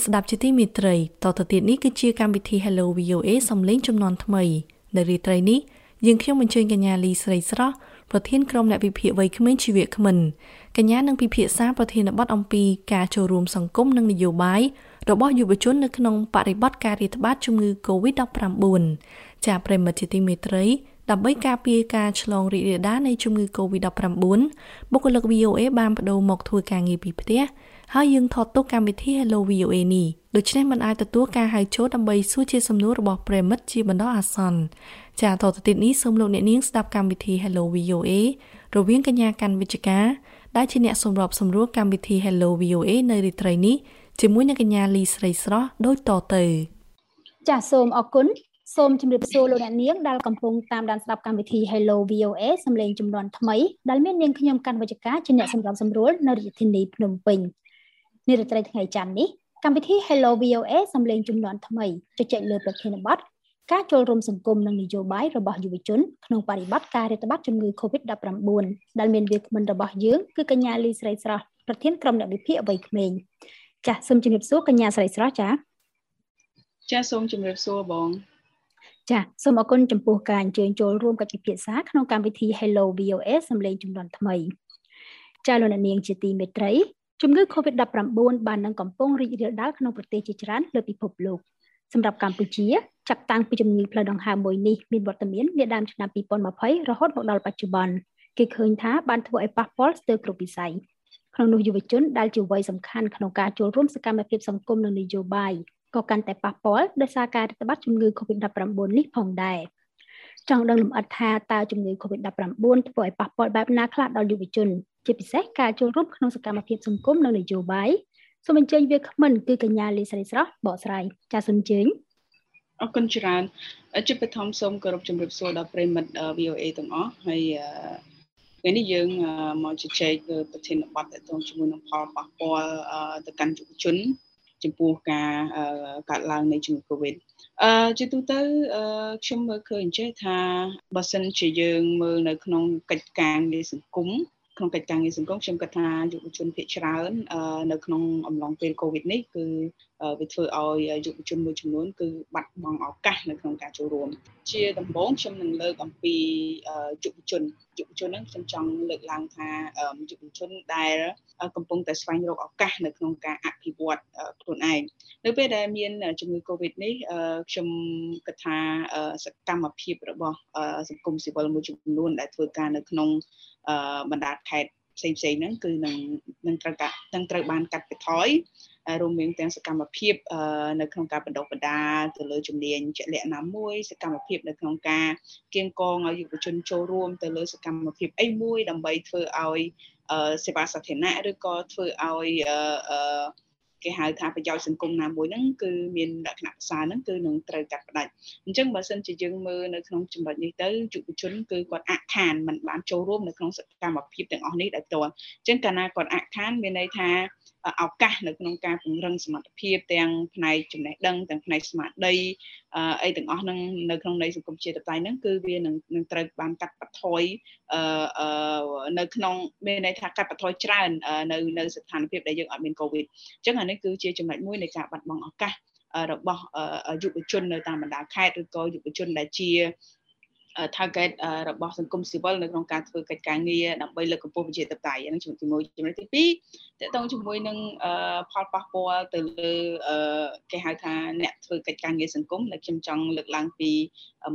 ស់លោកអ្នកស្ដាប់ជាទីមេត្រីតទៅទៀតនេះគឺជាកម្មវិធី Hello VOA សំឡេងចំនួនថ្មីនៅរាត្រីនេះយើងខ្ញុំអញ្ជើញកញ្ញាលីស្រីស្រស់ប្រធានក្រុមអ្នកវិភាគវ័យក្មេងជីវៈក្មិនកញ្ញានឹងពិភាក្សាប្រធានបទអំពីការចូលរួមសង្គមនិងនយោបាយរបស់យុវជននៅក្នុងបរិបទការរាតត្បាតជំងឺ Covid-19 ចាប្រិមត្តជាទីមេត្រី ដើម្បីការពារការឆ្លងរីករាលដាលនៃជំងឺ Covid-19 បុគ្គលិក VOA បានបដូរមកធ្វើការងារពីផ្ទះហើយយើងថតទុកកម្មវិធី Hello VOA នេះដូច្នេះមិនអាចទទួលការហៅចូលដើម្បីសួរជាសំណួររបស់ប្រិមិត្តជាបណ្ដោះអាសន្នចាតទៅទៀតនេះសូមលោកអ្នកនាងស្ដាប់កម្មវិធី Hello VOA រវាងកញ្ញាកាន់វិជ្ជការដែលជាអ្នកសម្របសម្រួលកម្មវិធី Hello VOA នៅរាត្រីនេះជាមួយនឹងកញ្ញាលីស្រីស្រស់ដូចតទៅចាសសូមអរគុណ សូមជម្រាបសួរលោកអ្នកនាងដែលកំពុងតាមដានស្ដាប់កម្មវិធី Hello VOA សំឡេងចំនួនថ្មីដែលមាននាងខ្ញុំកាន់វិជ្ជការជាអ្នកសម្របសម្រួលនៅរាជធានីភ្នំពេញនារាត្រីថ្ងៃច័ន្ទនេះកម្មវិធី Hello VOA សំឡេងចំនួនថ្មីជជែកលើប្រធានបទការចូលរួមសង្គមនិងនយោបាយរបស់យុវជនក្នុងបរិបទការរាតត្បាតជំងឺ Covid-19 ដែលមានវាគ្មិនរបស់យើងគឺកញ្ញាលីស្រីស្រស់ប្រធានក្រុមអ្នកវិភាគអវ័យក្មេងចាសសូមជម្រាបសួរកញ្ញាស្រីស្រស់ចាចាសសូមជម្រាបសួរបង ចាសសូមអរគុណចំពោះការអញ្ជើញចូលរួមកិច្ចពិភាក្សាក្នុងកម្មវិធី Hello VOA សំឡេងចំនួនថ្មីចាលោកនាងជាទីមេត្រីជំងឺ Covid-19 បាននឹងកំពុងរីករាលដាលក្នុងប្រទេសជាច្រើនលើពិភពលោកសម្រាប់កម្ពុជាចាប់តាំងពីជំងឺផ្លូវដង្ហើមមួយនេះមានវត្តមាននាដើមឆ្នាំ2020រហូតមកដល់បច្ចុប្បន្នគេឃើញថាបានធ្វើឲ្យប៉ះពាល់ស្ទើរគ្រប់វិស័យក្នុងនោះយុវជនដែលជាវ័យសំខាន់ក្នុងការចូលរួមសកម្មភាពសង្គមនិងនយោបាយ ក៏កាន់តែប៉ះពាល់ដោយសារការរដ្ឋបတ်ជំងឺ Covid-19 នេះផងដែរចង់ដឹងលម្អិតថាតើជំងឺ Covid-19 ធ្វើឲ្យប៉ះពាល់បែបណាខ្លះដល់យុវជន ជាពិសេសការចូលរួមក្នុងសកម្មភាពសង្គមនិងនយោបាយសូមអញ្ជើញវាគ្មិនគឺកញ្ញាលីស្រីស្រស់បកស្រាយចាសសូមអញ្ជើញអរគុណច្រើនជាបឋមសូមគោរពជំរាបសួរដល់ប្រិមិត្ត VOA ទាំងអស់ហើយពេលនេះយើងមកជជែកលើប្រធានបទតទៅជាមួយនឹងផលប៉ះពាល់ទៅកាន់យុវជន ចំពោះការកាត់ឡើងនៃជំងឺ Covid អឺជាទូទៅខ្ញុំមើលឃើញចេះថាបើសិនជាយើងមើលនៅក្នុងកិច្ចការងារសង្គមក្នុងកិច្ចការងារសង្គមខ្ញុំគិតថាយុវជនភាគច្រើននៅក្នុងអំឡុងពេល Covid នេះគឺវាធ្វើឲ្យយុវជនមួយចំនួនគឺបាត់បង់ឱកាសនៅក្នុងការចូលរួមជាដំបូងខ្ញុំនឹងលើកអំពីយុវជនយុវជនហ្នឹងខ្ញុំចង់លើកឡើងថាយុវជនដែលកំពុងតែស្វែងរកឱកាសនៅក្នុងការអភិវឌ្ឍខ្លួនឯងនៅពេលដែលមានជំងឺ Covid នេះខ្ញុំគិតថាសកម្មភាពរបស់សង្គមស៊ីវិលមួយចំនួនដែលធ្វើការនៅក្នុងបណ្ដាខេត្តផ្សេងផ្សេងហ្នឹងគឺនឹងនឹងត្រូវការនឹងត្រូវបានកាត់បន្ថយ រួមមានទាំងសកម្មភាពនៅក្នុងការបណ្ដុះបណ្ដាលទៅលើជំនាញជាក់លាក់ណាមួយសកម្មភាពនៅក្នុងការគៀងកងឲ្យយុវជនចូលរួមទៅលើសកម្មភាពអីមួយដើម្បីធ្វើឲ្យសេវាសាធារណៈឬក៏ធ្វើឲ្យគេហៅថាប្រយោជន៍សង្គមណាមួយហ្នឹងគឺមានលក្ខណៈផ្សារហ្នឹងគឺនឹងត្រូវកាត់ផ្ដាច់អញ្ចឹងបើសិនជាយើងមើលនៅក្នុងចំណុចនេះទៅយុវជនគឺគាត់អខានមិនបានចូលរួមនៅក្នុងសកម្មភាពទាំងអស់នេះដោយផ្ទាល់អញ្ចឹងកាលណាគាត់អខានមានន័យថា ឱកាសនៅក្នុងការពង្រឹងសមត្ថភាពទាំងផ្នែកចំណេះដឹងទាំងផ្នែកស្មារតីអីទាំងអស់ហ្នឹងនៅក្នុងនៃសង្គមជាតិតៃហ្នឹងគឺវានឹងនឹងត្រូវបានកាត់បន្ថយអឺនៅក្នុងមានន័យថាកាត់បន្ថយច្រើននៅនៅស្ថានភាពដែលយើងអត់មានកូវីដអញ្ចឹងអានេះគឺជាចំណុចមួយនៃការបាត់បង់ឱកាសរបស់យុវជននៅតាមបណ្ដាខេត្តឬក៏យុវជនដែលជា target របស់សង្គមស៊ីវិលនៅក្នុងការធ្វើកិច្ចការងារដើម្បីលើកកម្ពស់ប្រជាធិបតេយ្យហ្នឹងជាមួយចំណុចទី2តកតងជាមួយនឹងផលប៉ះពាល់ទៅលើគេហៅថាអ្នកធ្វើកិច្ចការងារសង្គមដែលខ្ញុំចង់លើកឡើងពី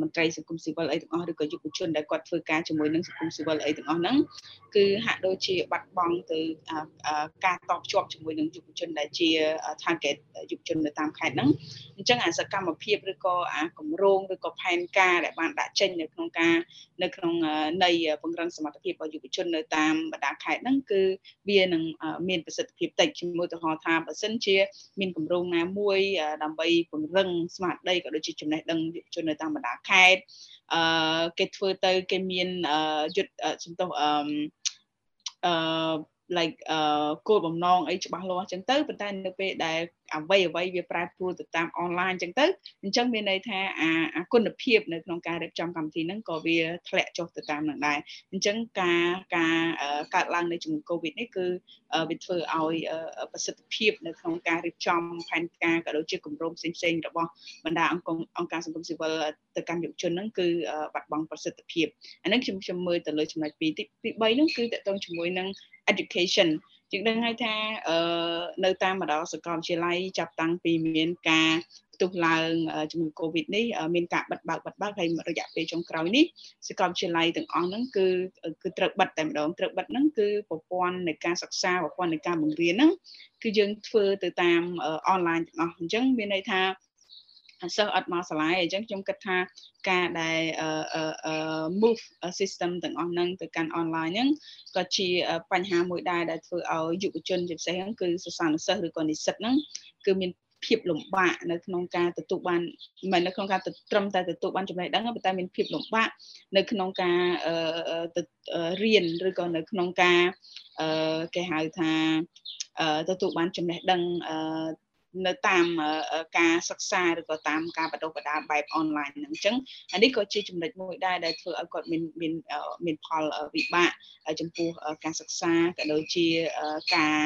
មន្ត្រីសង្គមស៊ីវិលអីទាំងអស់ឬក៏យុវជនដែលគាត់ធ្វើការជាមួយនឹងសង្គមស៊ីវិលអីទាំងអស់ហ្នឹងគឺហាក់ដូចជាបាត់បង់ទៅការតបជាប់ជាមួយនឹងយុវជនដែលជា target យុវជននៅតាមខេត្តហ្នឹងអញ្ចឹងអាសកម្មភាពឬក៏អាគម្រោងឬក៏ផែនការដែលបានដាក់ចេញនៅក្នុងការនៅក្នុងនៃ ពង្រឹងសមត្ថភាពរបស់យុវជននៅតាមបណ្ដាខេត្តហ្នឹងគឺវានឹងមានប្រសិទ្ធភាពតិចជាមួយទៅហៅថាបើសិនជាមានគម្រោងណាមួយដើម្បីពង្រឹងស្មារតីក៏ដូចជាចំណេះដឹងយុវជននៅតាមបណ្ដាខេត្តអឺគេធ្វើទៅគេមានយុទ្ធសំទោសអឺអឺ like គោលបំណងអីច្បាស់លាស់អញ្ចឹងទៅប៉ុន្តែនៅពេលដែលអ្វីអ្វីវាប្រែប្រួលទៅតាមអនឡាញអញ្ចឹងទៅអញ្ចឹងមានន័យថាអាគុណភាពនៅក្នុងការរៀបចំកម្មវិធីហ្នឹងក៏វាធ្លាក់ចុះទៅតាមនឹងដែរអញ្ចឹងការការកើតឡើងនៃជំងឺ Covid នេះគឺវាធ្វើឲ្យប្រសិទ្ធភាពនៅក្នុងការរៀបចំផែនការក៏ដូចជាគម្រោងផ្សេងៗរបស់បណ្ដាអង្គអង្គការសង្គមស៊ីវិលទៅកាន់យុវជនហ្នឹងគឺបាត់បង់ប្រសិទ្ធភាពអាហ្នឹងខ្ញុំខ្ញុំមើលទៅលើចំណុចពីរទី3ហ្នឹងគឺតកតងជាមួយនឹង education ជាងដឹងហើយថាអឺនៅតាមបណ្ដាសាកលវិទ្យាល័យចាប់តាំងពីមានការផ្ទុះឡើងជំងឺ Covid នេះមានការបិទបើកបិទបើកហើយរយៈពេលចុងក្រោយនេះសាកលវិទ្យាល័យទាំងអស់ហ្នឹងគឺគឺត្រូវបិទតែម្ដងត្រូវបិទហ្នឹងគឺប្រព័ន្ធនៃការសិក្សាប្រព័ន្ធនៃការបង្រៀនហ្នឹងគឺយើងធ្វើទៅតាមអនឡាញទាំងអស់អញ្ចឹងមានន័យថា សិស្សអត់មកសាលាអញ្ចឹងខ្ញុំគិតថាការដែល move system ទាំងអស់ហ្នឹងទៅកាន់ online ហ្នឹងក៏ជាបញ្ហាមួយដែរដែលធ្វើឲ្យយុវជនជាពិសេសហ្នឹងគឺសិស្សានុសិស្សឬក៏និស្សិតហ្នឹងគឺមានភាពលំបាកនៅក្នុងការទទួលបានមិននៅក្នុងការត្រឹមតែទទួលបានចំណេះដឹងប៉ុន្តែមានភាពលំបាកនៅក្នុងការរៀនឬក៏នៅក្នុងការគេហៅថាទទួលបានចំណេះដឹង នៅតាមការសិក្សាឬក៏តាមការបណ្ដុះបណ្ដាលបែបអនឡាញហ្នឹងអញ្ចឹងអានេះក៏ជាចំណុចមួយដែរដែលធ្វើឲ្យគាត់មានមានមានផលវិបាកចំពោះការសិក្សាក៏ដូចជាការ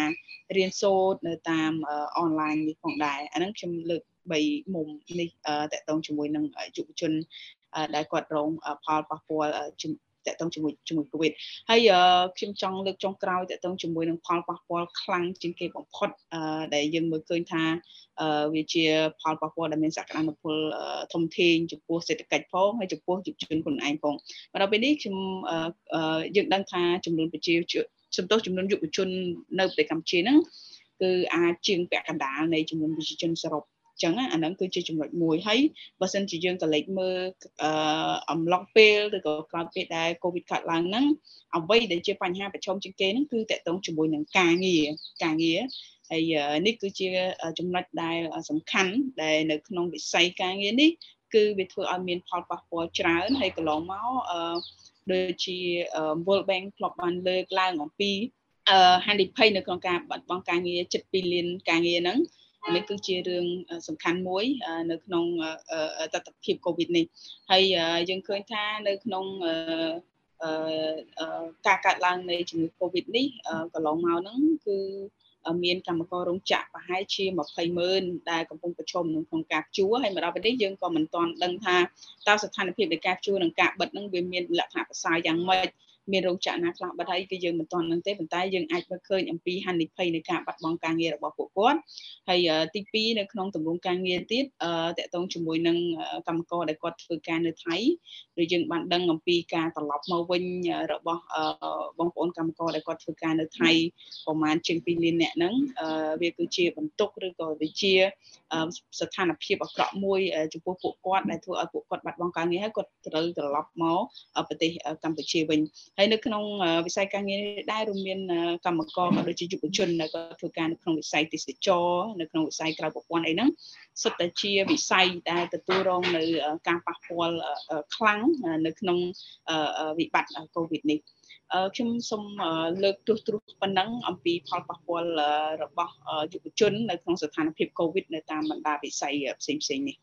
រៀនសូត្រនៅតាមអនឡាញនេះផងដែរអាហ្នឹងខ្ញុំលើក3មុំនេះតកតងជាមួយនឹងយុវជនដែលគាត់រងផលប៉ះពាល់ តកតងជាមួយជាមួយកូវីដហើយខ្ញុំចង់លើកចុងក្រោយតកតងជាមួយនឹងផលប៉ះពាល់ខ្លាំងជាងគេបំផុតដែលយើងមើលឃើញថាវាជាផលប៉ះពាល់ដែលមានសក្តានុពលធំធេងចំពោះសេដ្ឋកិច្ចផងហើយចំពោះយុវជនខ្លួនឯងផងមកដល់ពេលនេះខ្ញុំយើងដឹងថាចំនួនប្រជាសំទោសចំនួនយុវជននៅប្រទេសកម្ពុជាហ្នឹងគឺអាចជាងពាក់កណ្ដាលនៃចំនួនប្រជាជនសរុប ចឹងអាហ្នឹងគឺជាចំណុចមួយហើយបើសិនជាយើងក៏លេចមើលអឺអំឡុងពេលឬក៏ក្រោយពេលដែលកូវីដកើតឡើងហ្នឹងអ្វីដែលជាបញ្ហាប្រឈមជាងគេហ្នឹងគឺតកតងជាមួយនឹងការងារការងារហើយនេះគឺជាចំណុចដែលសំខាន់ដែលនៅក្នុងវិស័យការងារនេះគឺវាធ្វើឲ្យមានផលប៉ះពាល់ច្រើនហើយកន្លងមកអឺដូចជា World Bank ធ្លាប់បានលើកឡើងអំពីអឺហានិភ័យនៅក្នុងការបាត់បង់ការងារជិត2លានការងារហ្នឹង នេះគឺជារឿងសំខាន់មួយនៅក្នុងតតិភាពកូវីដនេះហើយយើងឃើញថានៅក្នុងការកើតឡើងនៃជំងឺ Covid នេះកន្លងមកហ្នឹងគឺមានកម្មកររោងចក្រប្រហែលជា20ម៉ឺនដែលកំពុងប្រឈមនឹងក្នុងការជួហើយមកដល់ពេលនេះយើងក៏មិនទាន់ដឹងថាតើស្ថានភាពនៃការជួនិងការបិទនឹងវាមានលក្ខណៈប្រសើរយ៉ាងម៉េច មានរោងចក្រណាខ្លះបាត់ហើយគឺយើងមិនទាន់នឹងទេប៉ុន្តែយើងអាចមើលឃើញអំពីហានិភ័យនៃការបាត់បង់ការងាររបស់ពួកគាត់ហើយទី2នៅក្នុងទម្រង់ការងារទៀតតកតងជាមួយនឹងកម្មករដែលគាត់ធ្វើការនៅថៃឬយើងបានដឹងអំពីការត្រឡប់មកវិញរបស់បងប្អូនកម្មករដែលគាត់ធ្វើការនៅថៃប្រហែលជាង2លានអ្នកហ្នឹងវាគឺជាបន្ទុកឬក៏វាជា ស្ថានភាពអាក្រក់មួយចំពោះពួកគាត់ដែលធ្វើឲ្យពួកគាត់បាត់បង់ការងារហើយគាត់ត្រូវត្រឡប់មកប្រទេសកម្ពុជាវិញហើយនៅក្នុងវិស័យការងារដែររួមមានកម្មករក៏ដូចជាយុវជនដែលក៏ធ្វើការនៅក្នុងវិស័យទេសចរនៅក្នុងវិស័យក្រៅប្រព័ន្ធអីហ្នឹងសុទ្ធតែជាវិស័យដែលទទួលរងនៅការប៉ះពាល់ខ្លាំងនៅក្នុងវិបត្តិ COVID នេះ ខ្ញុំសូមលើកទោះទ្រុសប៉ុណ្ណឹងអំពីផលប៉ះពាល់របស់យុវជននៅក្នុងស្ថានភាព COVID នៅតាមបណ្ដាវិស័យផ្សេងៗនេះ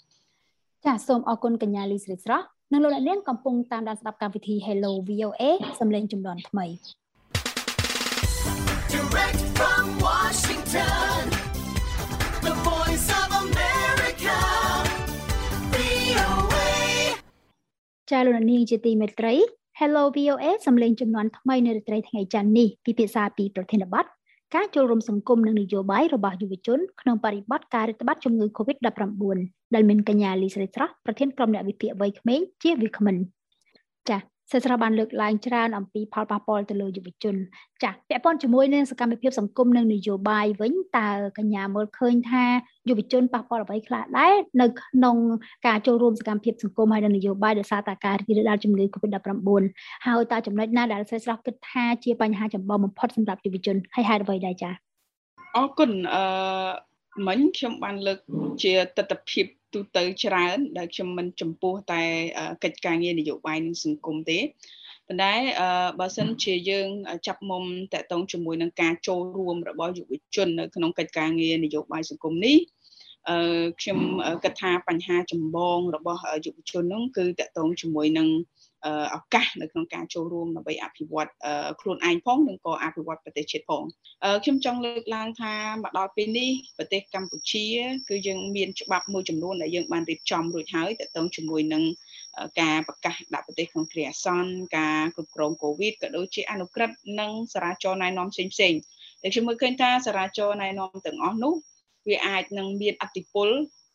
ចាសសូមអរគុណកញ្ញាលីស្រីស្រស់និងលោកអ្នកនាងកំពុងតាមដានស្ដាប់កម្មវិធី Hello VOA សំឡេងចំនួនថ្មី Direct from Washington The Voice of America VOA ចាលោកអ្នកនាងជាទីមេត្រី Hello VOA សំឡេងចំនួនថ្មីនៅរាត្រីថ្ងៃច័ន្ទនេះពិភាក្សាពីប្រធានបទការចូលរួមសង្គមនិងនយោបាយរបស់យុវជនក្នុងបរិបទការរាតត្បាតជំងឺ Covid-19 ដែលមានកញ្ញាលីស្រីស្រស់ប្រធានក្រុមអ្នកវិភាគវ័យក្មេងជាវាគ្មិនចា សសិស្សបានលើកឡើងច្រើនអំពីផលប៉ះពាល់ទៅលើយុវជន ចា៎ពាក់ព័ន្ធជាមួយនឹងសកម្មភាពសង្គមនិងនយោបាយវិញតើកញ្ញាមើលឃើញថាយុវជនប៉ះពាល់អ្វីខ្លះដែរនៅក្នុងការចូលរួមសកម្មភាពសង្គមហើយនិងនយោបាយដោយសារតែការរីករាលដាលជំងឺ Covid-19 ហើយតើចំណុចណាដែលស្រីស្រស់គិតថាជាបញ្ហាចម្បងបំផុតសម្រាប់យុវជនហើយហេតុអ្វីដែរចា៎អរគុណអឺមិញខ្ញុំបានលើកជាទស្សនវិជ្ជា ទូទៅច្រើនដែលខ្ញុំមិនចំពោះតែកិច្ចការងារនយោបាយនិងសង្គមទេប៉ុន្តែបើសិនជាយើងចាប់មុំតកតងជាមួយនឹងការចូលរួមរបស់យុវជននៅក្នុងកិច្ចការងារនយោបាយសង្គមនេះអឺខ្ញុំគិតថាបញ្ហាចម្បងរបស់យុវជននោះគឺតកតងជាមួយនឹង ឱកាសនៅក្នុងការចូលរួមដើម្បីអភិវឌ្ឍខ្លួនឯងផងនិងក៏អភិវឌ្ឍប្រទេសជាតិផងខ្ញុំចង់លើកឡើងថាមកដល់ពេលនេះប្រទេសកម្ពុជា គឺយើងមានច្បាប់មួយចំនួនដែលយើងបានរៀបចំរួចហើយតទៅជាមួយនឹងការប្រកាសដាក់ប្រទេសក្នុងគ្រាអាសន្នការគ្រប់គ្រងកូវីដក៏ដូចជាអនុក្រឹត្យនិងសារាចរណែនាំផ្សេងផ្សេងតែខ្ញុំមើលឃើញថាសារាចរណែនាំទាំងអស់នោះវាអាចនឹងមានអតិពល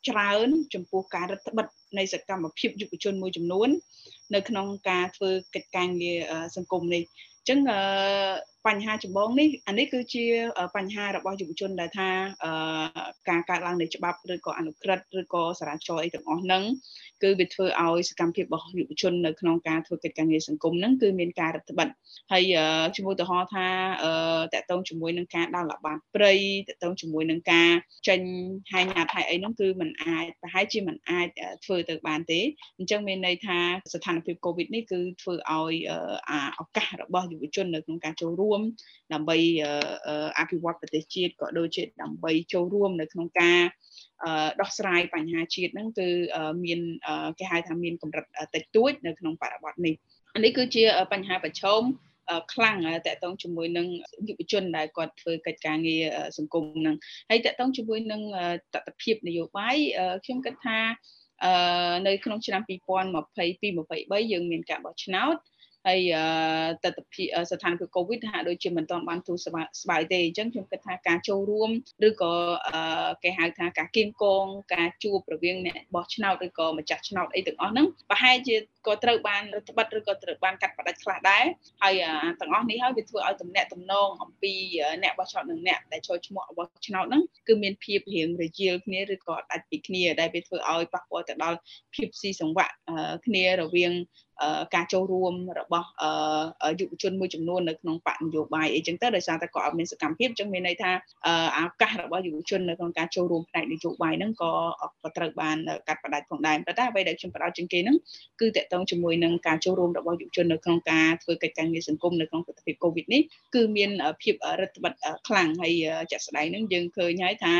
ច្រើនចំពោះការរដ្ឋបិទនៃសកម្មភាពយុវជនមួយចំនួន នៅក្នុងការធ្វើកិច្ចការងារសង្គមនេះអញ្ចឹង បញ្ហាចម្បងនេះអានេះគឺជាបញ្ហារបស់យុវជនដែលថាការកើតឡើងនៃច្បាប់ឬក៏អនុក្រឹតឬក៏សារាចរអីទាំងអស់ហ្នឹងគឺវាធ្វើឲ្យសកម្មភាពរបស់យុវជននៅក្នុងការធ្វើកិច្ចការងារសង្គមហ្នឹងគឺមានការរឹតបន្តឹងហើយជាមួយឧទាហរណ៍ថាតកតងជាមួយនឹងការដាល់ល្បាតព្រៃតកតងជាមួយនឹងការចេញហាយញាតហាយអីហ្នឹងគឺมันអាចប្រហែលជាมันអាចធ្វើទៅបានទេអញ្ចឹងមានន័យថាស្ថានភាព Covid នេះគឺធ្វើឲ្យឱកាសរបស់យុវជននៅក្នុងការចូលរួមរួមដើម្បីអភិវឌ្ឍប្រទេសជាតិក៏ដូចជាដើម្បីចូលរួមនៅក្នុងការដោះស្រាយបញ្ហាជាតិហ្នឹងគឺមានគេហៅថាមានកម្រិតតិចតួចនៅក្នុងបរិបទនេះនេះគឺជាបញ្ហាប្រឈមខ្លាំងតកតងជាមួយនឹងយុវជនដែលគាត់ធ្វើកិច្ចការងារសង្គមហ្នឹងហើយតកតងជាមួយនឹងតតិភាពនយោបាយខ្ញុំគិតថានៅក្នុងឆ្នាំ2022 23យើងមានការបោះឆ្នោត ហើយតតិភាពស្ថានភាពកូវីដហាក់ដូចជាមិនទាន់បានទូស្បើយទេអញ្ចឹងខ្ញុំគិតថាការចូលរួមឬក៏គេហៅថាការគៀងគងការជួបរវាងអ្នកបោះឆ្នោតឬក៏ម្ចាស់ឆ្នោតអីទាំងអស់ហ្នឹងប្រហែលជាក៏ត្រូវបានរដ្ឋបတ်ឬក៏ត្រូវបានកាត់ផ្តាច់ខ្លះដែរហើយទាំងអស់នេះហើយវាធ្វើឲ្យតំណែងតំណងអំពីអ្នកបោះឆ្នោតនិងអ្នកដែលចូលឈ្មោះបោះឆ្នោតហ្នឹងគឺមានភាពរៀងរជាលគ្នាឬក៏ដាច់ពីគ្នាដែលវាធ្វើឲ្យប៉ះពាល់ទៅដល់ភាពស៊ីសង្វាក់គ្នារវាង ការចូលរួមរបស់យុវជនមួយចំនួននៅក្នុងបកនយោបាយអីចឹងទៅដោយសារតែគាត់អត់មានសកម្មភាពចឹងមានន័យថាឱកាសរបស់យុវជននៅក្នុងការចូលរួមផ្នែកនយោបាយហ្នឹងក៏ក៏ត្រូវបានកាត់ផ្តាច់ផងដែរប៉ុន្តែអ្វីដែលខ្ញុំបដោតជាងគេហ្នឹងគឺតកតងជាមួយនឹងការចូលរួមរបស់យុវជននៅក្នុងការធ្វើកិច្ចការងារសង្គមនៅក្នុងប្រទេសកូវីដនេះគឺមានភាពរដ្ឋបတ်ខ្លាំងហើយជាក់ស្ដែងហ្នឹងយើងឃើញហើយថា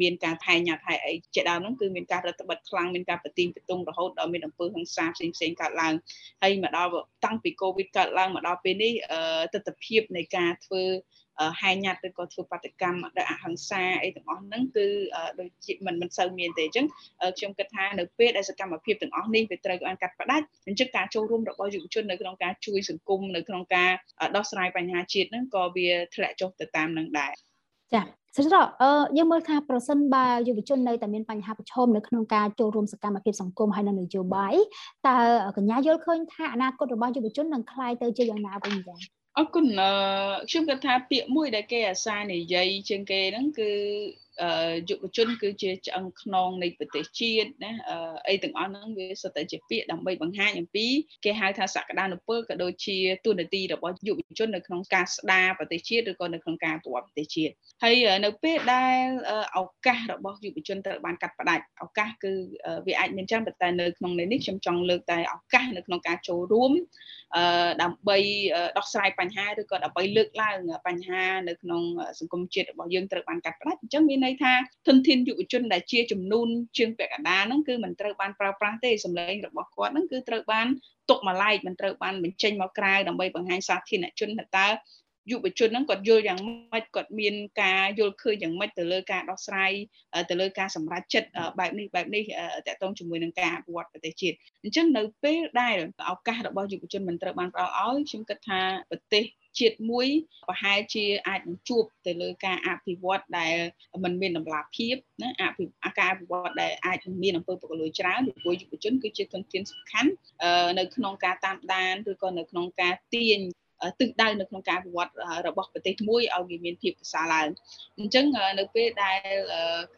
មានការថែញ៉ាត់ថែអីជាដើមហ្នឹងគឺមានការរដ្ឋបတ်ខ្លាំងមានការប្រទីងប្រទង់រហូតដល់មានអំពើហិង្សាផ្សេងផ្សេងកើតឡើងហើយមកដល់តាំងពីកូវីដកើតឡើងមកដល់ពេលនេះទស្សនវិជ្ជានៃការធ្វើហែញ៉ាត់ឬក៏ធ្វើបាតកម្មដោយអហិង្សាអីទាំងអស់ហ្នឹងគឺដូចជាមិនមិនសូវមានទេអញ្ចឹងខ្ញុំគិតថានៅពេលដែលសកម្មភាពទាំងអស់នេះវាត្រូវបានកាត់ផ្តាច់អញ្ចឹងការចូលរួមរបស់យុវជននៅក្នុងការជួយសង្គមនៅក្នុងការដោះស្រាយបញ្ហាជាតិហ្នឹងក៏វាធ្លាក់ចុះទៅតាមនឹងដែរ ចាសត្រកអឺយើងមើលថាប្រសិនបើយុវជននៅតែមានបញ្ហាប្រឈមនៅក្នុងការចូលរួមសកម្មភាពសង្គមហើយនៅនយោបាយតើកញ្ញាយល់ឃើញថាអនាគតរបស់យុវជននឹងคล้ายទៅជាយ៉ាងណាវិញចា៎ អរគុណខ្ញុំគិតថាពាក្យមួយដែលគេអាសានិយាយជាងគេហ្នឹងគឺយុវជនគឺជាឆ្អឹងខ្នងនៃប្រទេសជាតិណាអីទាំងអស់ហ្នឹងវាសុទ្ធតែជាពាក្យដើម្បីបង្ហាញអំពីគេហៅថាសក្តានុពលក៏ដូចជាទូនាទីរបស់យុវជននៅក្នុងការស្ដារប្រទេសជាតិឬក៏នៅក្នុងការប្រវត្តិប្រទេសជាតិហើយនៅពេលដែលឱកាសរបស់យុវជនត្រូវបានកាត់ផ្ដាច់ឱកាសគឺវាអាចមានច្រើនតែនៅក្នុងនេះខ្ញុំចង់លើកតែឱកាសនៅក្នុងការចូលរួម ដើម្បីដោះស្រាយបញ្ហាឬក៏ដើម្បីលើកឡើងបញ្ហានៅក្នុងសង្គមជាតិរបស់យើងត្រូវបានកាត់ផ្ដាច់អញ្ចឹងមានន័យថាធនធានយុវជនដែលជាចំនួនជាងពាក់កណ្ដាលហ្នឹងគឺមិនត្រូវបានប្រើប្រាស់ទេសម្លេងរបស់គាត់ហ្នឹងគឺត្រូវបានទុកមួយឡែកមិនត្រូវបានបញ្ចេញមកក្រៅដើម្បីបង្ហាញសាធារណជនថាតើ យុវជនហ្នឹងគាត់យល់យ៉ាងម៉េចគាត់មានការយល់ឃើញយ៉ាងម៉េចទៅលើការដោះស្រាយទៅលើការសម្រេចចិត្តបែបនេះបែបនេះតកតងជាមួយនឹងការអភិវឌ្ឍប្រទេសជាតិអញ្ចឹងនៅពេលដែលឱកាសរបស់យុវជនមិនត្រូវបានផ្ដល់ឲ្យខ្ញុំគិតថាប្រទេសជាតិមួយប្រហែលជាអាចនឹងជួបទៅលើការអភិវឌ្ឍដែលมันមានតម្លាភាពណាអភិការអភិវឌ្ឍដែលអាចនឹងមានអំពើពុករលួយច្រើនពីព្រោះយុវជនគឺជាធនធានសំខាន់នៅក្នុងការតាមដានឬក៏នៅក្នុងការទាញ ទិសដៅនៅក្នុងការវិវត្តរបស់ប្រទេសមួយឲ្យវាមានភាពប្រសើរឡើងអញ្ចឹងនៅពេលដែល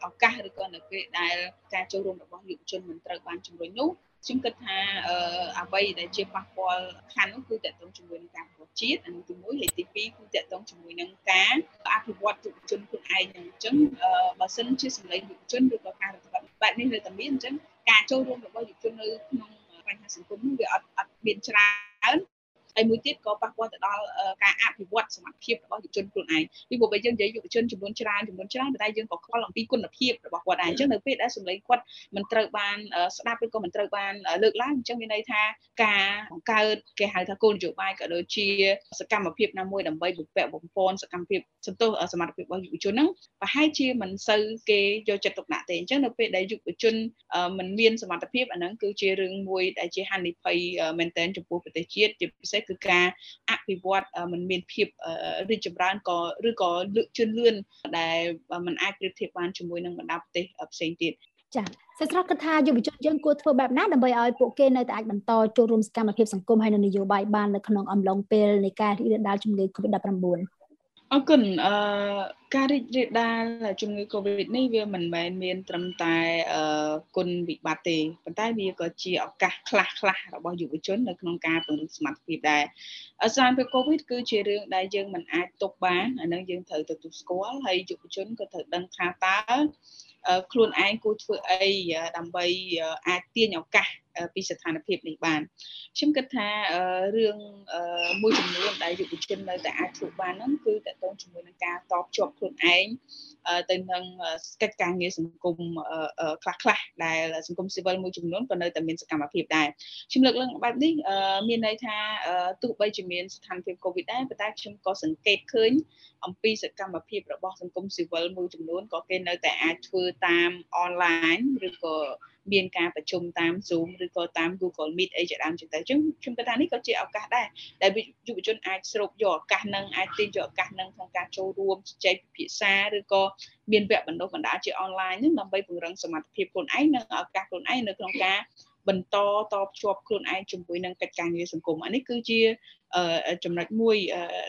ឱកាសឬក៏នៅពេលដែលការចូលរួមរបស់យុវជនមិនត្រូវបានជំរុញនោះខ្ញុំគិតថាអ្វីដែលជាប៉ះពាល់ខ្លាំងនោះគឺតកតងជាមួយនឹងការប្រជាតិអានោះទី1ហើយទី2គឺតកតងជាមួយនឹងការអភិវឌ្ឍយុវជនខ្លួនឯងហ្នឹងអញ្ចឹងបើសិនជាសម្លេងយុវជនឬក៏ការរដ្ឋបាលបែបនេះនៅតែមានអញ្ចឹងការចូលរួមរបស់យុវជននៅក្នុងបញ្ហាសង្គមនោះវាអត់អត់មានច្រើន ហើយមួយទៀតក៏ប៉ះពាល់ទៅដល់ការអភិវឌ្ឍសមត្ថភាពរបស់យុវជនខ្លួនឯងពីព្រោះបើយើងនិយាយយុវជនចំនួនច្រើនចំនួនច្រើនតែយើងក៏ខ្វល់អំពីគុណភាពរបស់គាត់ដែរអញ្ចឹងនៅពេលដែលសម្លេងគាត់មិនត្រូវបានស្ដាប់ឬក៏មិនត្រូវបានលើកឡើងអញ្ចឹងមានន័យថាការបង្កើតគេហៅថាគោលនយោបាយក៏ដូចជាសកម្មភាពណាមួយដើម្បីបំពាក់បំពន់សកម្មភាពសន្ទុះសមត្ថភាពរបស់យុវជនហ្នឹងប្រហែលជាមិនសូវគេយកចិត្តទុកដាក់ទេអញ្ចឹងនៅពេលដែលយុវជនមិនមានសមត្ថភាពអាហ្នឹងគឺជារឿងមួយដែលជាហានិភ័យមែនទែនចំពោះប្រទេសជាតិជាពិសេសគឺការអភិវឌ្ឍមិនមានភាពរីកចម្រើនក៏ឬក៏លើកជឿនលឿនដែលมันអាចប្រៀបធៀបបានជាមួយនឹងបណ្ដាប្រទេសផ្សេងទៀតចាសិស្សស្រស់គិតថាយុវជនយើងគួរធ្វើបែបណាដើម្បីឲ្យពួកគេនៅតែអាចបន្តចូលរួមសកម្មភាពសង្គមហើយនិងនយោបាយបាននៅក្នុងអំឡុងពេលនៃការរីករាលដាលជំងឺ Covid-19 អរគុណអឺការរីករាលដាលជំងឺ Covid នេះវាមិនមែនមានត្រឹមតែអឺគុណវិបត្តិទេប៉ុន្តែវាក៏ជាឱកាសខ្លះខ្លះរបស់យុវជននៅក្នុងការពង្រឹងសមត្ថភាពដែរស្ថានភាព Covid គឺជារឿងដែលយើងមិនអាចទប់បានអានឹងយើងត្រូវទទួលស្គាល់ហើយយុវជនក៏ត្រូវដឹងថាតើ ខ្លួនឯងគួរធ្វើអីដើម្បីអាចទាញឱកាសពីស្ថានភាពនេះបានខ្ញុំគិតថារឿងមួយចំនួនដែលយុវជននៅតែអាចធ្វើបានហ្នឹងគឺតកតងជាមួយនឹងការតបជាប់ខ្លួនឯង ទៅនឹងកិច្ចការងារសង្គមខ្លះខ្លះដែលសង្គមស៊ីវិលមួយចំនួនក៏នៅតែមានសកម្មភាពដែរខ្ញុំលើកឡើងបែបនេះមានន័យថាទោះបីជាមានស្ថានភាព COVID ដែរប៉ុន្តែខ្ញុំក៏សង្កេតឃើញអំពីសកម្មភាពរបស់សង្គមស៊ីវិលមួយចំនួនក៏គេនៅតែអាចធ្វើតាមអនឡាញឬក៏ មានការប្រជុំតាម Zoom ឬក៏តាម Google Meet អីជាដើមចឹងទៅអញ្ចឹងខ្ញុំគិតថានេះក៏ជាឱកាសដែរដែលយុវជនអាចស្រូបយកឱកាសនឹងអាចទាញយកឱកាសនឹងក្នុងការចូលរួមជជែកពិភាក្សាឬក៏មានវគ្គបណ្ដុះបណ្ដាលជាអនឡាញនឹងដើម្បីពង្រឹងសមត្ថភាពខ្លួនឯងនិងឱកាសខ្លួនឯងនៅក្នុងការ បន្តតបជាប់ខ្លួនឯងជាមួយនឹងកិច្ចការងារសង្គមអានេះគឺជាចំណុចមួយ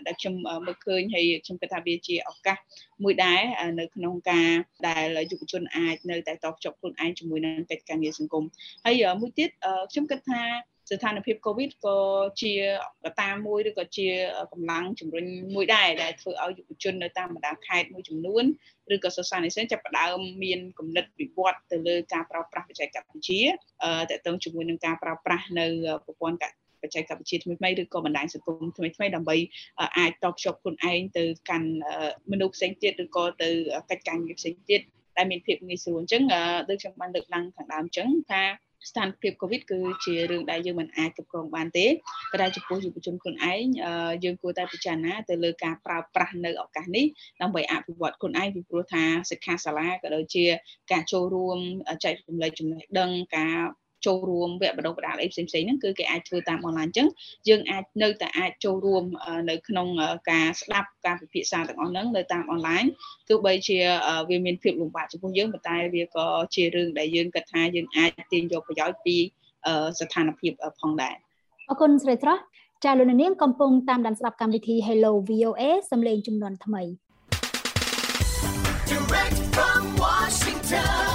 ដែលខ្ញុំមើលឃើញហើយខ្ញុំគិតថាវាជាឱកាសមួយដែរនៅក្នុងការដែលយុវជនអាចនៅតែតបជាប់ខ្លួនឯងជាមួយនឹងកិច្ចការងារសង្គមហើយមួយទៀតខ្ញុំគិតថា ស្ថានភាព COVID ក៏ជាកត្តាមួយឬក៏ជាកម្លាំងជំរុញមួយដែរដែលធ្វើឲ្យយុវជននៅតាមបណ្ដាខេត្តមួយចំនួនឬក៏សិស្សានុសិស្សចាប់ផ្ដើមមានគំនិតវិវត្តទៅលើការប្រើប្រាស់បច្ចេកវិទ្យាតកតងជាមួយនឹងការប្រើប្រាស់នៅប្រព័ន្ធបច្ចេកវិទ្យាថ្មីៗឬក៏បណ្ដាញសង្គមថ្មីៗដើម្បីអាចតភ្ជាប់ខ្លួនឯងទៅកាន់មនុស្សផ្សេងទៀតឬក៏ទៅកិច្ចការងារផ្សេងទៀតដែលមានភាពងាយស្រួលអញ្ចឹងដូចខ្ញុំបានលើកឡើងខាងដើមអញ្ចឹងថា ស្ថានភាព COVID គឺជារឿងដែលយើងមិនអាចគ្រប់គ្រងបានទេប៉ុន្តែចំពោះយុវជនខ្លួនឯងយើងគួរតែពិចារណាទៅលើការប្រើប្រាស់នៅឱកាសនេះដើម្បីអភិវឌ្ឍខ្លួនឯងពីព្រោះថាសិក្ខាសាលាក៏ដូចជាការចូលរួមចែករំលែកចំណេះដឹងការ ចូលរួមវគ្គបណ្ដុះបណ្ដាលអីផ្សេងៗហ្នឹងគឺគេអាចធ្វើតាមអនឡាញអញ្ចឹងយើងអាចនៅតែអាចចូលរួមនៅក្នុងការស្ដាប់ការពិភាក្សាទាំងអស់ហ្នឹងនៅតាមអនឡាញទោះបីជាវាមានភាពលំបាកចំពោះយើងប៉ុន្តែវាក៏ជារឿងដែលយើងគិតថាយើងអាចទាញយកប្រយោជន៍ពីស្ថានភាពផងដែរអរគុណស្រីស្រស់ចាលោកនាងកំពុងតាមដានស្ដាប់កម្មវិធី Hello VOA សំឡេងចំនួនថ្មី Direct from Washington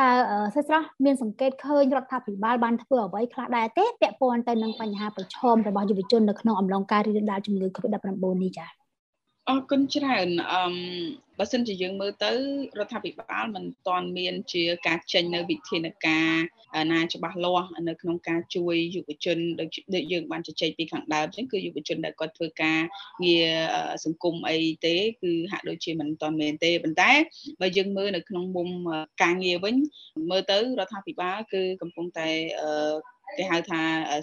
តើសិស្សស្រស់មានសង្កេតឃើញរដ្ឋាភិបាលបានធ្វើអ្វីខ្លះដែរទេពាក់ព័ន្ធទៅនឹងបញ្ហាប្រឈមរបស់យុវជននៅក្នុងអំឡុងការរីករាលដាលជំងឺ Covid-19 នេះចា៎ អរគុណច្រើនអឺបើសិនជាយើងមើលទៅរដ្ឋាភិបាលមិនទាន់មានជាការចេញនៅវិធានការណាច្បាស់លាស់នៅក្នុងការជួយយុវជនដូចយើងបានជជែកពីខាងដើមអញ្ចឹងគឺយុវជនដែលគាត់ធ្វើការងារសង្គមអីទេគឺហាក់ដូចជាមិនទាន់មានទេប៉ុន្តែបើយើងមើលនៅក្នុងមុំការងារវិញមើលទៅរដ្ឋាភិបាលគឺកំពុងតែ គេហៅថា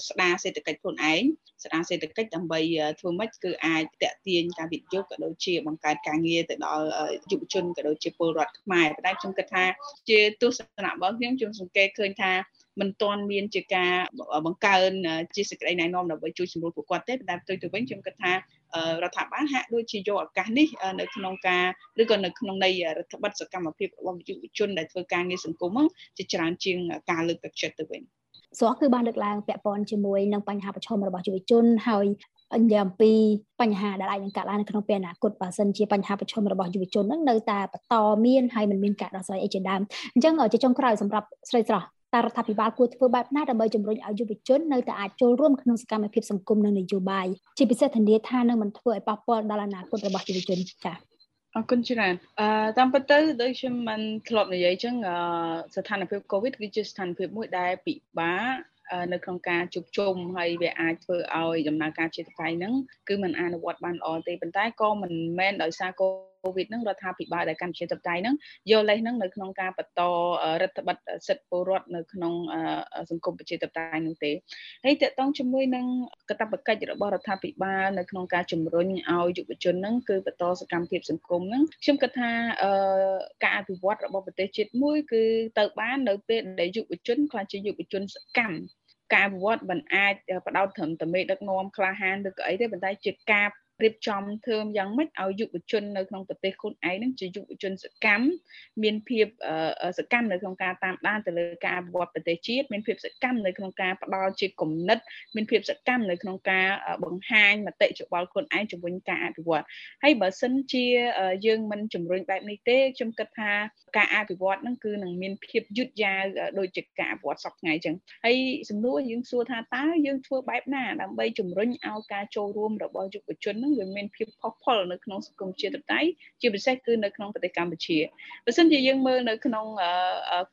ស្ដារសេដ្ឋកិច្ចខ្លួនឯងស្ដារសេដ្ឋកិច្ចដើម្បីធ្វើម៉េចគឺអាចតេទៀងការវិនិយោគក៏ដូចជាបង្កើតការងារទៅដល់យុវជនក៏ដូចជាពលរដ្ឋខ្មែរប៉ុន្តែខ្ញុំគិតថាជាទស្សនៈរបស់ខ្ញុំខ្ញុំសង្កេតឃើញថាមិនទាន់មានជាការបង្កើនជាសេចក្តីណែនាំដើម្បីជួយសម្រួលពួកគាត់ទេប៉ុន្តែផ្ទុយទៅវិញខ្ញុំគិតថារដ្ឋាភិបាលហាក់ដូចជាយកឱកាសនេះនៅក្នុងការឬក៏នៅក្នុងន័យរដ្ឋបတ်សកម្មភាពរបស់យុវជនដែលធ្វើការងារសង្គមហ្នឹងជាច្រើនជាងការលើកទឹកចិត្តទៅវិញ ស្រស់គឺបានលើកឡើងពាក់ព័ន្ធជាមួយនឹងបញ្ហាប្រឈមរបស់យុវជនហើយនិយាយអំពីបញ្ហាដែលអាចនឹងកើតឡើងនៅក្នុងពេលអនាគតបើសិនជាបញ្ហាប្រឈមរបស់យុវជននឹងនៅតែបន្តមានហើយមិនមានការដោះស្រាយអីជាដើមអញ្ចឹងជាចុងក្រោយសម្រាប់ស្រីស្រស់តើរដ្ឋាភិបាលគួរធ្វើបែបណាដើម្បីជំរុញឲ្យយុវជននៅតែអាចចូលរួមក្នុងសកម្មភាពសង្គមនិងនយោបាយជាពិសេសធានាថានឹងមិនធ្វើឲ្យប៉ះពាល់ដល់អនាគតរបស់យុវជនចា៎ អរគុណច្រើនអឺតាមពិតទៅដូចខ្ញុំមិនធ្លាប់និយាយចឹងស្ថានភាព COVID គឺជាស្ថានភាពមួយដែលពិបាកនៅក្នុងការជួបជុំហើយវាអាចធ្វើឲ្យដំណើរការជាតកៃហ្នឹងគឺมันអនុវត្តបានល្អទេប៉ុន្តែក៏មិនមែនដោយសារកូវីដហ្នឹងរដ្ឋាភិបាលដែលកម្ពុជាតបតៃហ្នឹងយកលេសហ្នឹងនៅក្នុងការបន្តរដ្ឋបတ်សិទ្ធិពលរដ្ឋនៅក្នុងសង្គមប្រជាតបតៃនោះទេហើយតកតងជាមួយនឹងកតបកិច្ចរបស់រដ្ឋាភិបាលនៅក្នុងការជំរុញឲ្យយុវជនហ្នឹងគឺបន្តសកម្មភាពសង្គមហ្នឹងខ្ញុំគិតថាការអភិវឌ្ឍរបស់ប្រទេសជាតិមួយគឺទៅបាននៅពេលដែលយុវជនខ្លះជាយុវជនសកម្មការអភិវឌ្ឍមិនអាចបដោតត្រឹមតែមេដឹកនាំក្លាហានឬក៏អីទេប៉ុន្តែជាការ រៀបចំធ្វើយ៉ាងម៉េចឲ្យយុវជននៅក្នុងប្រទេសខ្លួនឯងនឹងជាយុវជនសកម្មមានភាពសកម្មនៅក្នុងការតាមដានទៅលើការអភិវឌ្ឍប្រទេសជាតិមានភាពសកម្មនៅក្នុងការផ្ដល់ជាគំនិតមានភាពសកម្មនៅក្នុងការបង្ហាញមតិយោបល់ខ្លួនឯងជំវិញការអភិវឌ្ឍហើយបើសិនជាយើងមិនជំរុញបែបនេះទេខ្ញុំគិតថាការអភិវឌ្ឍហ្នឹងគឺនឹងមានភាពយឺតយ៉ាវដូចជាការអភិវឌ្ឍសពថ្ងៃអញ្ចឹងហើយសំណួរយើងសួរថាតើយើងធ្វើបែបណាដើម្បីជំរុញឲ្យការចូលរួមរបស់យុវជនហ្នឹងវាមានភាពផុសផុលនៅក្នុងសង្គមជាតិតៃជាពិសេសគឺនៅក្នុងប្រទេសកម្ពុជាបើសិនជាយើងមើលនៅក្នុង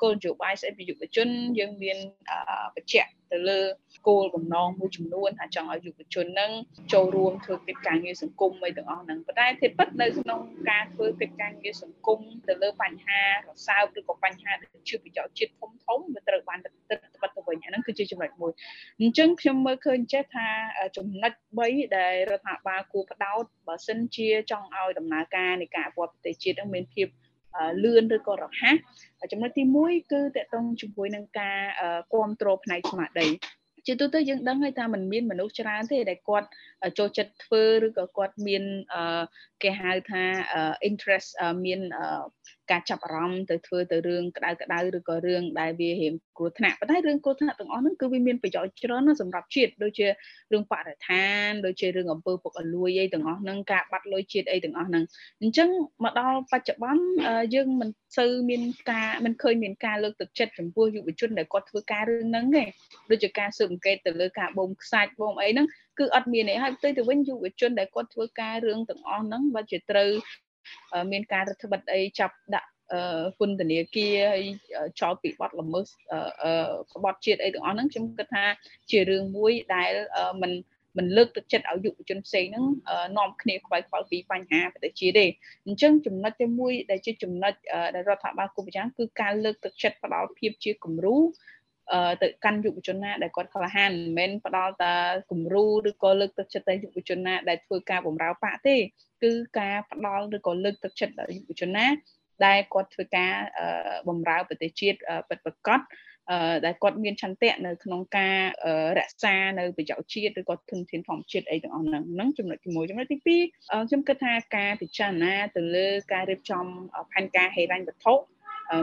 គោលនយោបាយស្អីពីយុវជនយើងមានបច្ចៈ ទៅលើគោលបំណងមួយចំនួនថាចង់ឲ្យយុវជននឹងចូលរួមធ្វើកិច្ចការងារសង្គមអីទាំងអស់ហ្នឹងប៉ុន្តែធិពិតនៅក្នុងការធ្វើកិច្ចការងារសង្គមទៅលើបញ្ហារសើបឬក៏បញ្ហាដែលជាប្រយោជន៍ជាតិធំធំវាត្រូវបានទឹកទឹកទៅវិញអាហ្នឹងគឺជាចំណុចមួយអញ្ចឹងខ្ញុំមើលឃើញចេះថាចំណុច3ដែលរដ្ឋាភិបាលគួរផ្ដោតបើសិនជាចង់ឲ្យដំណើរការនៃការអភិវឌ្ឍប្រទេសជាតិនឹងមានភាព លឿនឬក៏រហ័សចំណុចទី1គឺតកតងជាមួយនឹងការគ្រប់គ្រងផ្នែកស្មារតីជាទូទៅយើងដឹងហើយថាมันមានមនុស្សច្រើនទេដែលគាត់ចូលចិត្តធ្វើឬក៏គាត់មានគេហៅថា interest មាន ការចាប់អារម្មណ៍ទៅធ្វើទៅរឿងក្តៅក្តៅឬក៏រឿងដែលវារៀងគ្រោះថ្នាក់ប៉ុន្តែរឿងគ្រោះថ្នាក់ទាំងអស់ហ្នឹងគឺវាមានប្រយោជន៍ច្រើនណាស់សម្រាប់ជាតិដូចជារឿងបរិស្ថានដូចជារឿងអំពើពុករលួយអីទាំងអស់ហ្នឹងការបាត់លុយជាតិអីទាំងអស់ហ្នឹងអញ្ចឹងមកដល់បច្ចុប្បន្នយើងមិនសូវមានការមិនឃើញមានការលើកទឹកចិត្តចំពោះយុវជនដែលគាត់ធ្វើការរឿងហ្នឹងទេដូចជាការស៊ើបអង្កេតទៅលើការបូមខ្សាច់បូមអីហ្នឹងគឺអត់មានទេហើយផ្ទុយទៅវិញយុវជនដែលគាត់ធ្វើការរឿងទាំងអស់ហ្នឹងបើជាត្រូវ មានការរដ្ឋបတ်អីចាប់ដាក់ពន្ធនាគារហើយចោលពីបទល្មើសក្បត់ជាតិអីទាំងអស់ហ្នឹងខ្ញុំគិតថាជារឿងមួយដែលมันមិនលើកទឹកចិត្តឲ្យយុវជនផ្សេងហ្នឹងនាំគ្នាខ្វាយខ្វល់ពីបញ្ហាប្រទេសជាតិទេអញ្ចឹងចំណុចទីមួយដែលជាចំណុចដែលរដ្ឋាភិបាលគូប្រចាំគឺការលើកទឹកចិត្តផ្ដល់ភាពជាគំរូ ទៅកាន់យុវជនណាដែលគាត់ក្លាហានមិនមែនផ្ដល់តែគំរូឬក៏លើកទឹកចិត្តតែយុវជនណាដែលធ្វើការបម្រើបាក់ទេគឺការផ្ដល់ឬក៏លើកទឹកចិត្តដល់យុវជនណាដែលគាត់ធ្វើការបម្រើប្រទេសជាតិពិតប្រាកដដែលគាត់មានឆន្ទៈនៅក្នុងការរក្សានៅប្រយោជន៍ជាតិឬក៏ធនធានធម្មជាតិអីទាំងអស់ហ្នឹងហ្នឹងចំណុចទី1ចំណុចទី2ខ្ញុំគិតថាការពិចារណាទៅលើការរៀបចំផែនការហិរញ្ញវត្ថុ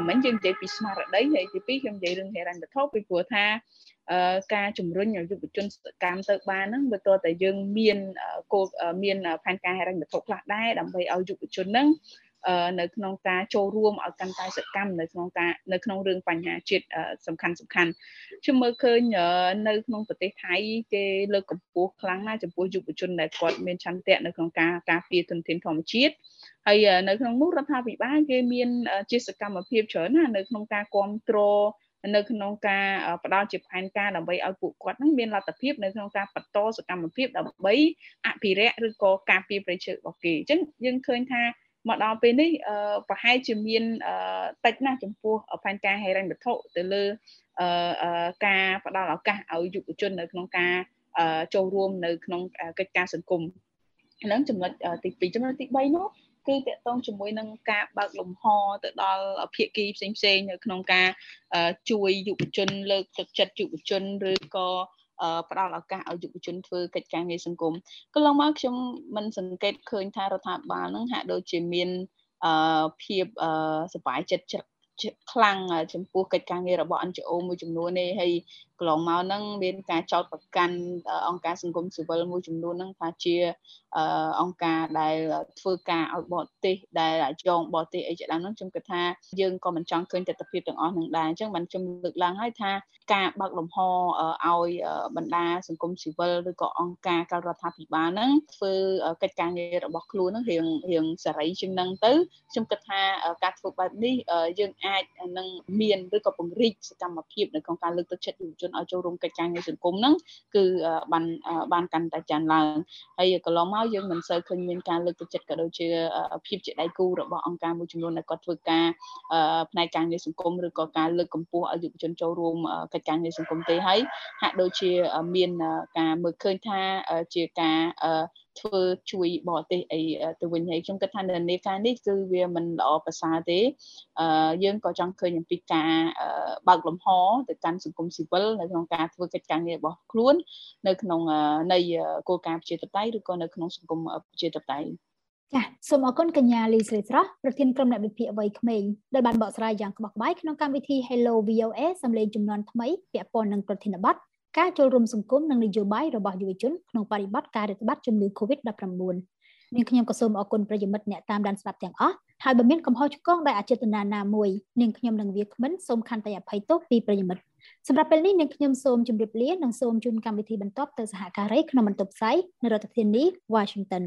មិញយើងនិយាយពីស្មារតីហើយទី2ខ្ញុំនិយាយរឿងហិរញ្ញវត្ថុពីព្រោះថាការជំរុញឲ្យយុវជនសកម្មទៅបានហ្នឹងវាតើតែយើងមានគោលមានផែនការហិរញ្ញវត្ថុខ្លះដែរដើម្បីឲ្យយុវជនហ្នឹងនៅក្នុងការចូលរួមឲ្យកាន់តែសកម្មនៅក្នុងការនៅក្នុងរឿងបញ្ហាជាតិសំខាន់សំខាន់ខ្ញុំមើលឃើញនៅក្នុងប្រទេសថៃគេលើកកម្ពស់ខ្លាំងណាស់ចំពោះយុវជនដែលគាត់មានឆន្ទៈនៅក្នុងការការពារទុនធានធម្មជាតិ ហើយនៅក្នុងនោះរដ្ឋាភិបាលគេមានជាសកម្មភាពច្រើនណាស់នៅក្នុងការគ្រប់គ្រងនៅក្នុងការផ្ដល់ជាផែនការដើម្បីឲ្យពួកគាត់នឹងមានលទ្ធភាពនៅក្នុងការបន្តសកម្មភាពដើម្បីអភិរក្សឬក៏ការពារប្រៃឈើរបស់គេអញ្ចឹងយើងឃើញថាមកដល់ពេលនេះប្រហែលជាមានតិចណាស់ចំពោះផែនការហិរញ្ញវត្ថុទៅលើការផ្ដល់ឱកាសឲ្យយុវជននៅក្នុងការចូលរួមនៅក្នុងកិច្ចការសង្គមហ្នឹងចំណុចទី2ចំណុចទី3នោះ គឺតកតងជាមួយនឹងការបើកលំហទៅដល់ភាគីផ្សេងផ្សេងនៅក្នុងការជួយយុវជនលើកទឹកចិត្តយុវជនឬក៏ផ្ដល់ឱកាសឲ្យយុវជនធ្វើកិច្ចការងារសង្គមកន្លងមកខ្ញុំមិនសង្កេតឃើញថារដ្ឋាភិបាលនឹងហាក់ដូចជាមានភាពសប្បាយចិត្ត ខ្លាំងចំពោះកិច្ចការងាររបស់ NGO មួយចំនួននេះហើយកន្លងមកហ្នឹងមានការចោទប្រកាន់អង្គការសង្គមស៊ីវិលមួយចំនួនហ្នឹងថាជាអង្គការដែលធ្វើការឲ្យបរទេសដែលចងបរទេសអីជាដើមហ្នឹងខ្ញុំគិតថាយើងក៏មិនចង់ឃើញទស្សនវិជ្ជាទាំងអស់ហ្នឹងដែរអញ្ចឹងបានខ្ញុំលើកឡើងហើយថាការបើកលំហឲ្យបណ្ដាសង្គមស៊ីវិលឬក៏អង្គការការដ្ឋាភិបាលហ្នឹងធ្វើកិច្ចការងាររបស់ខ្លួនហ្នឹងរៀងរៀងសេរីជាងហ្នឹងទៅខ្ញុំគិតថាការធ្វើបែបនេះយើងអាចនឹងមានឬក៏ពង្រីកសកម្មភាពនៅក្នុងការលើកទឹកចិត្តយុវជនឲ្យចូលរួមកិច្ចការងារសង្គមហ្នឹងគឺបានបានកាន់តែចាន់ឡើងហើយកន្លងមកយើងមិនសូវឃើញមានការលើកទឹកចិត្តក៏ដូចជាភាពជាដៃគូរបស់អង្គការមួយចំនួនដែលគាត់ធ្វើការផ្នែកការងារសង្គមឬក៏ការលើកកម្ពស់ឲ្យយុវជនចូលរួមកិច្ចការងារសង្គមទេហើយហាក់ដូចជាមានការមើលឃើញថាជាការ ធ្វើជួយបរទេសអីទៅវិញហើយខ្ញុំគិតថានៅនេការនេះគឺវាមិនល្អប្រសើរទេអឺយើងក៏ចង់ឃើញអំពីការបើកលំហទៅកាន់សង្គមស៊ីវិលនៅក្នុងការធ្វើកិច្ចការងាររបស់ខ្លួននៅក្នុងនៃគោលការណ៍ប្រជាធិបតេយ្យឬក៏នៅក្នុងសង្គមប្រជាធិបតេយ្យចាសសូមអរគុណកញ្ញាលីស្រីស្រស់ប្រធានក្រុមអ្នកវិភាគវ័យក្មេងដែលបានបកស្រាយយ៉ាងក្បោះក្បាយក្នុងកម្មវិធី Hello VOA សម្លេងចំនួនថ្មីពាក់ព័ន្ធនឹងប្រធានបទ ការចូលរួមសង្គមនិងនយោបាយរបស់យុវជនក្នុងបរិបទការរាតត្បាតជំងឺ Covid-19 នាងខ្ញុំក៏សូមអរគុណប្រិយមិត្តអ្នកតាមដានស្ដាប់ទាំងអស់ហើយបើមានកំហុសឆ្គងដោយអចេតនាណាមួយនាងខ្ញុំនិងវាគ្មិនសូមខន្តីអភ័យទោសពីប្រិយមិត្តសម្រាប់ពេលនេះនាងខ្ញុំសូមជម្រាបលានិងសូមជូនកម្មវិធីបន្តទៅសហការីក្នុងបន្ទប់ផ្សាយនៅរដ្ឋធានី Washington